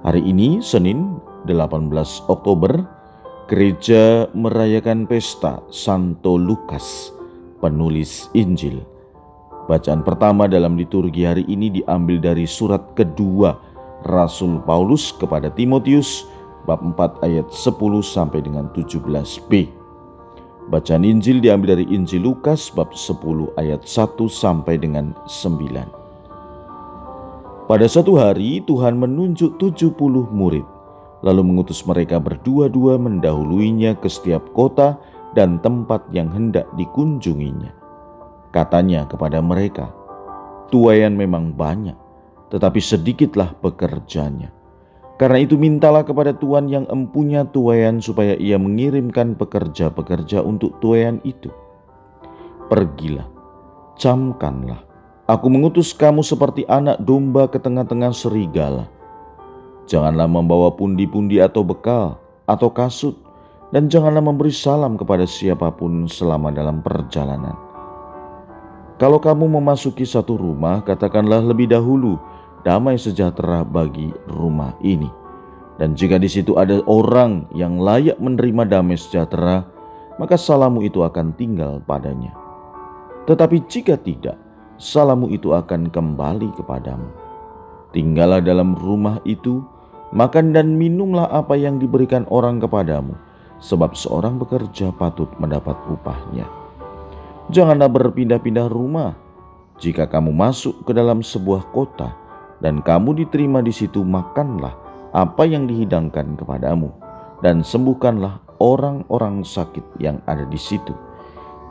Hari ini Senin 18 Oktober gereja merayakan pesta Santo Lukas, penulis Injil. Bacaan pertama dalam liturgi hari ini diambil dari surat kedua Rasul Paulus kepada Timotius bab 4 ayat 10 sampai dengan 17b. Bacaan Injil diambil dari Injil Lukas bab 10 ayat 1 sampai dengan 9. Pada suatu hari Tuhan menunjuk 70 murid, lalu mengutus mereka berdua-dua mendahuluinya ke setiap kota dan tempat yang hendak dikunjunginya. Katanya kepada mereka, Tuayan memang banyak, tetapi sedikitlah pekerjanya. Karena itu mintalah kepada Tuhan yang empunya tuayan supaya ia mengirimkan pekerja-pekerja untuk tuayan itu. Pergilah, camkanlah, Aku mengutus kamu seperti anak domba ke tengah-tengah serigala. Janganlah membawa pundi-pundi atau bekal atau kasut, dan janganlah memberi salam kepada siapa pun selama dalam perjalanan. Kalau kamu memasuki satu rumah, katakanlah lebih dahulu damai sejahtera bagi rumah ini. Dan jika di situ ada orang yang layak menerima damai sejahtera, maka salamu itu akan tinggal padanya. Tetapi jika tidak, salamu itu akan kembali kepadamu. Tinggallah dalam rumah itu, makan dan minumlah apa yang diberikan orang kepadamu, sebab seorang bekerja patut mendapat upahnya. Janganlah berpindah-pindah rumah. Jika kamu masuk ke dalam sebuah kota dan kamu diterima di situ, makanlah apa yang dihidangkan kepadamu, dan sembuhkanlah orang-orang sakit yang ada di situ,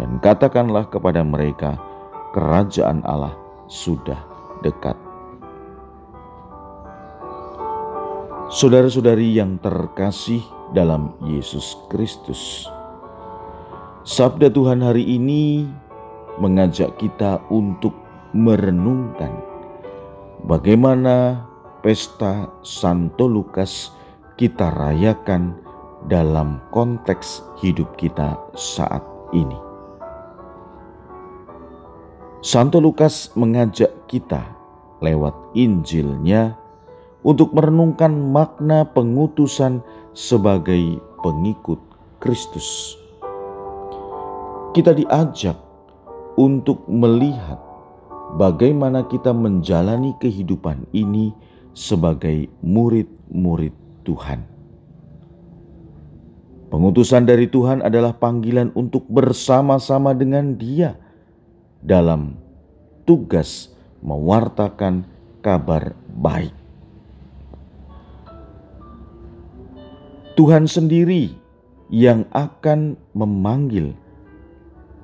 dan katakanlah kepada mereka, kerajaan Allah sudah dekat. Saudara-saudari yang terkasih dalam Yesus Kristus, sabda Tuhan hari ini mengajak kita untuk merenungkan bagaimana pesta Santo Lukas kita rayakan dalam konteks hidup kita saat ini. Santo Lukas mengajak kita lewat Injilnya untuk merenungkan makna pengutusan sebagai pengikut Kristus. Kita diajak untuk melihat bagaimana kita menjalani kehidupan ini sebagai murid-murid Tuhan. Pengutusan dari Tuhan adalah panggilan untuk bersama-sama dengan Dia dalam tugas mewartakan kabar baik. Tuhan sendiri yang akan memanggil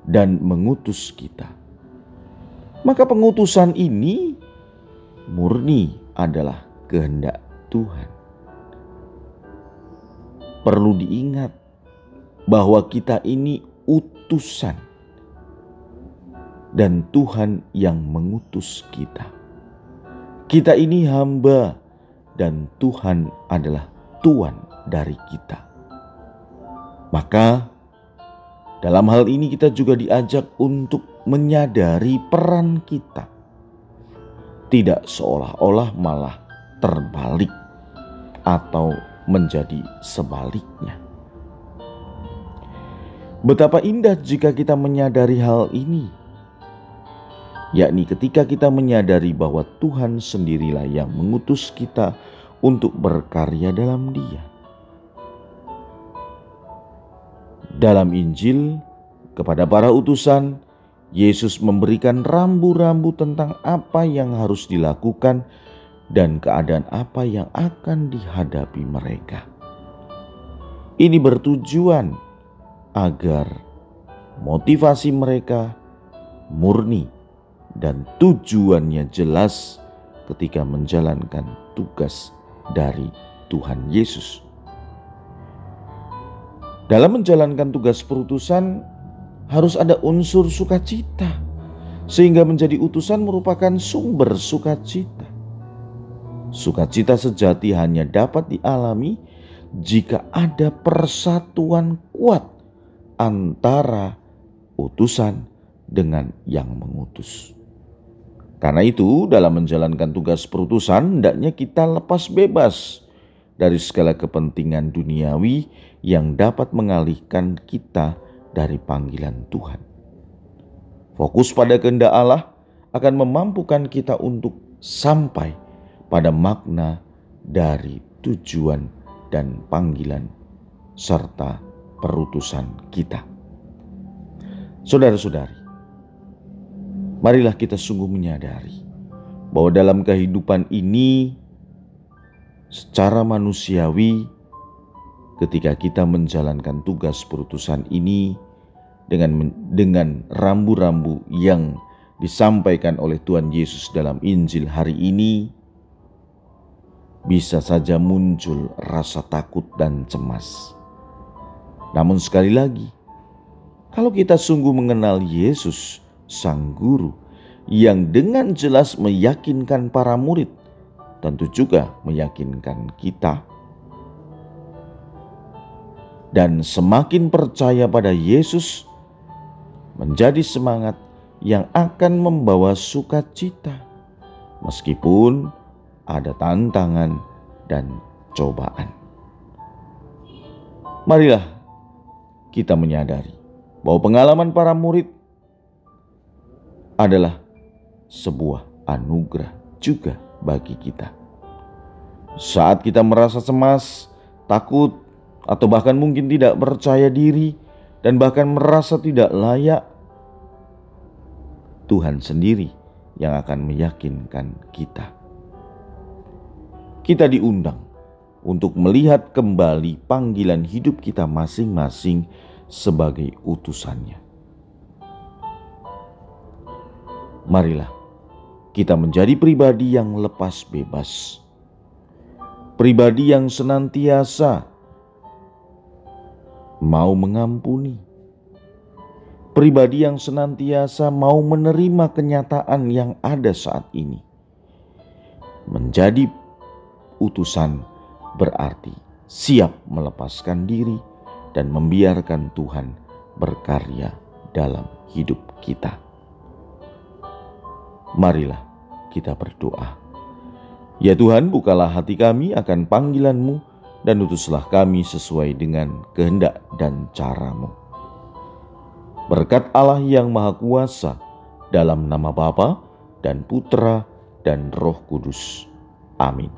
dan mengutus kita. Maka pengutusan ini murni adalah kehendak Tuhan. Perlu diingat bahwa kita ini utusan dan Tuhan yang mengutus kita. Kita ini hamba dan Tuhan adalah Tuhan dari kita. Maka dalam hal ini kita juga diajak untuk menyadari peran kita. Tidak seolah-olah malah terbalik atau menjadi sebaliknya. Betapa indah jika kita menyadari hal ini yakni ketika kita menyadari bahwa Tuhan sendirilah yang mengutus kita untuk berkarya dalam Dia. Dalam Injil, kepada para utusan, Yesus memberikan rambu-rambu tentang apa yang harus dilakukan dan keadaan apa yang akan dihadapi mereka. Ini bertujuan agar motivasi mereka murni dan tujuannya jelas ketika menjalankan tugas dari Tuhan Yesus. Dalam menjalankan tugas perutusan, harus ada unsur sukacita, sehingga menjadi utusan merupakan sumber sukacita. Sukacita sejati hanya dapat dialami jika ada persatuan kuat antara utusan dengan yang mengutus. Karena itu, dalam menjalankan tugas perutusan, hendaknya kita lepas bebas dari segala kepentingan duniawi yang dapat mengalihkan kita dari panggilan Tuhan. Fokus pada kehendak Allah akan memampukan kita untuk sampai pada makna dari tujuan dan panggilan serta perutusan kita. Saudara-saudari, marilah kita sungguh menyadari bahwa dalam kehidupan ini secara manusiawi ketika kita menjalankan tugas perutusan ini dengan dengan rambu-rambu yang disampaikan oleh Tuhan Yesus dalam Injil hari ini bisa saja muncul rasa takut dan cemas. Namun sekali lagi, kalau kita sungguh mengenal Yesus, Sang Guru, yang dengan jelas meyakinkan para murid, tentu juga meyakinkan kita. Dan semakin percaya pada Yesus, menjadi semangat yang akan membawa sukacita, meskipun ada tantangan dan cobaan. Marilah kita menyadari bahwa pengalaman para murid adalah sebuah anugerah juga bagi kita. Saat kita merasa cemas, takut, atau bahkan mungkin tidak percaya diri, dan bahkan merasa tidak layak, Tuhan sendiri yang akan meyakinkan kita. Kita diundang untuk melihat kembali panggilan hidup kita masing-masing sebagai utusannya. Marilah kita menjadi pribadi yang lepas bebas, pribadi yang senantiasa mau mengampuni, pribadi yang senantiasa mau menerima kenyataan yang ada saat ini. Menjadi utusan berarti siap melepaskan diri dan membiarkan Tuhan berkarya dalam hidup kita. Marilah kita berdoa. Ya Tuhan, bukalah hati kami akan panggilan-Mu dan utuslah kami sesuai dengan kehendak dan caramu. Berkat Allah yang Maha Kuasa, dalam nama Bapa dan Putra dan Roh Kudus. Amin.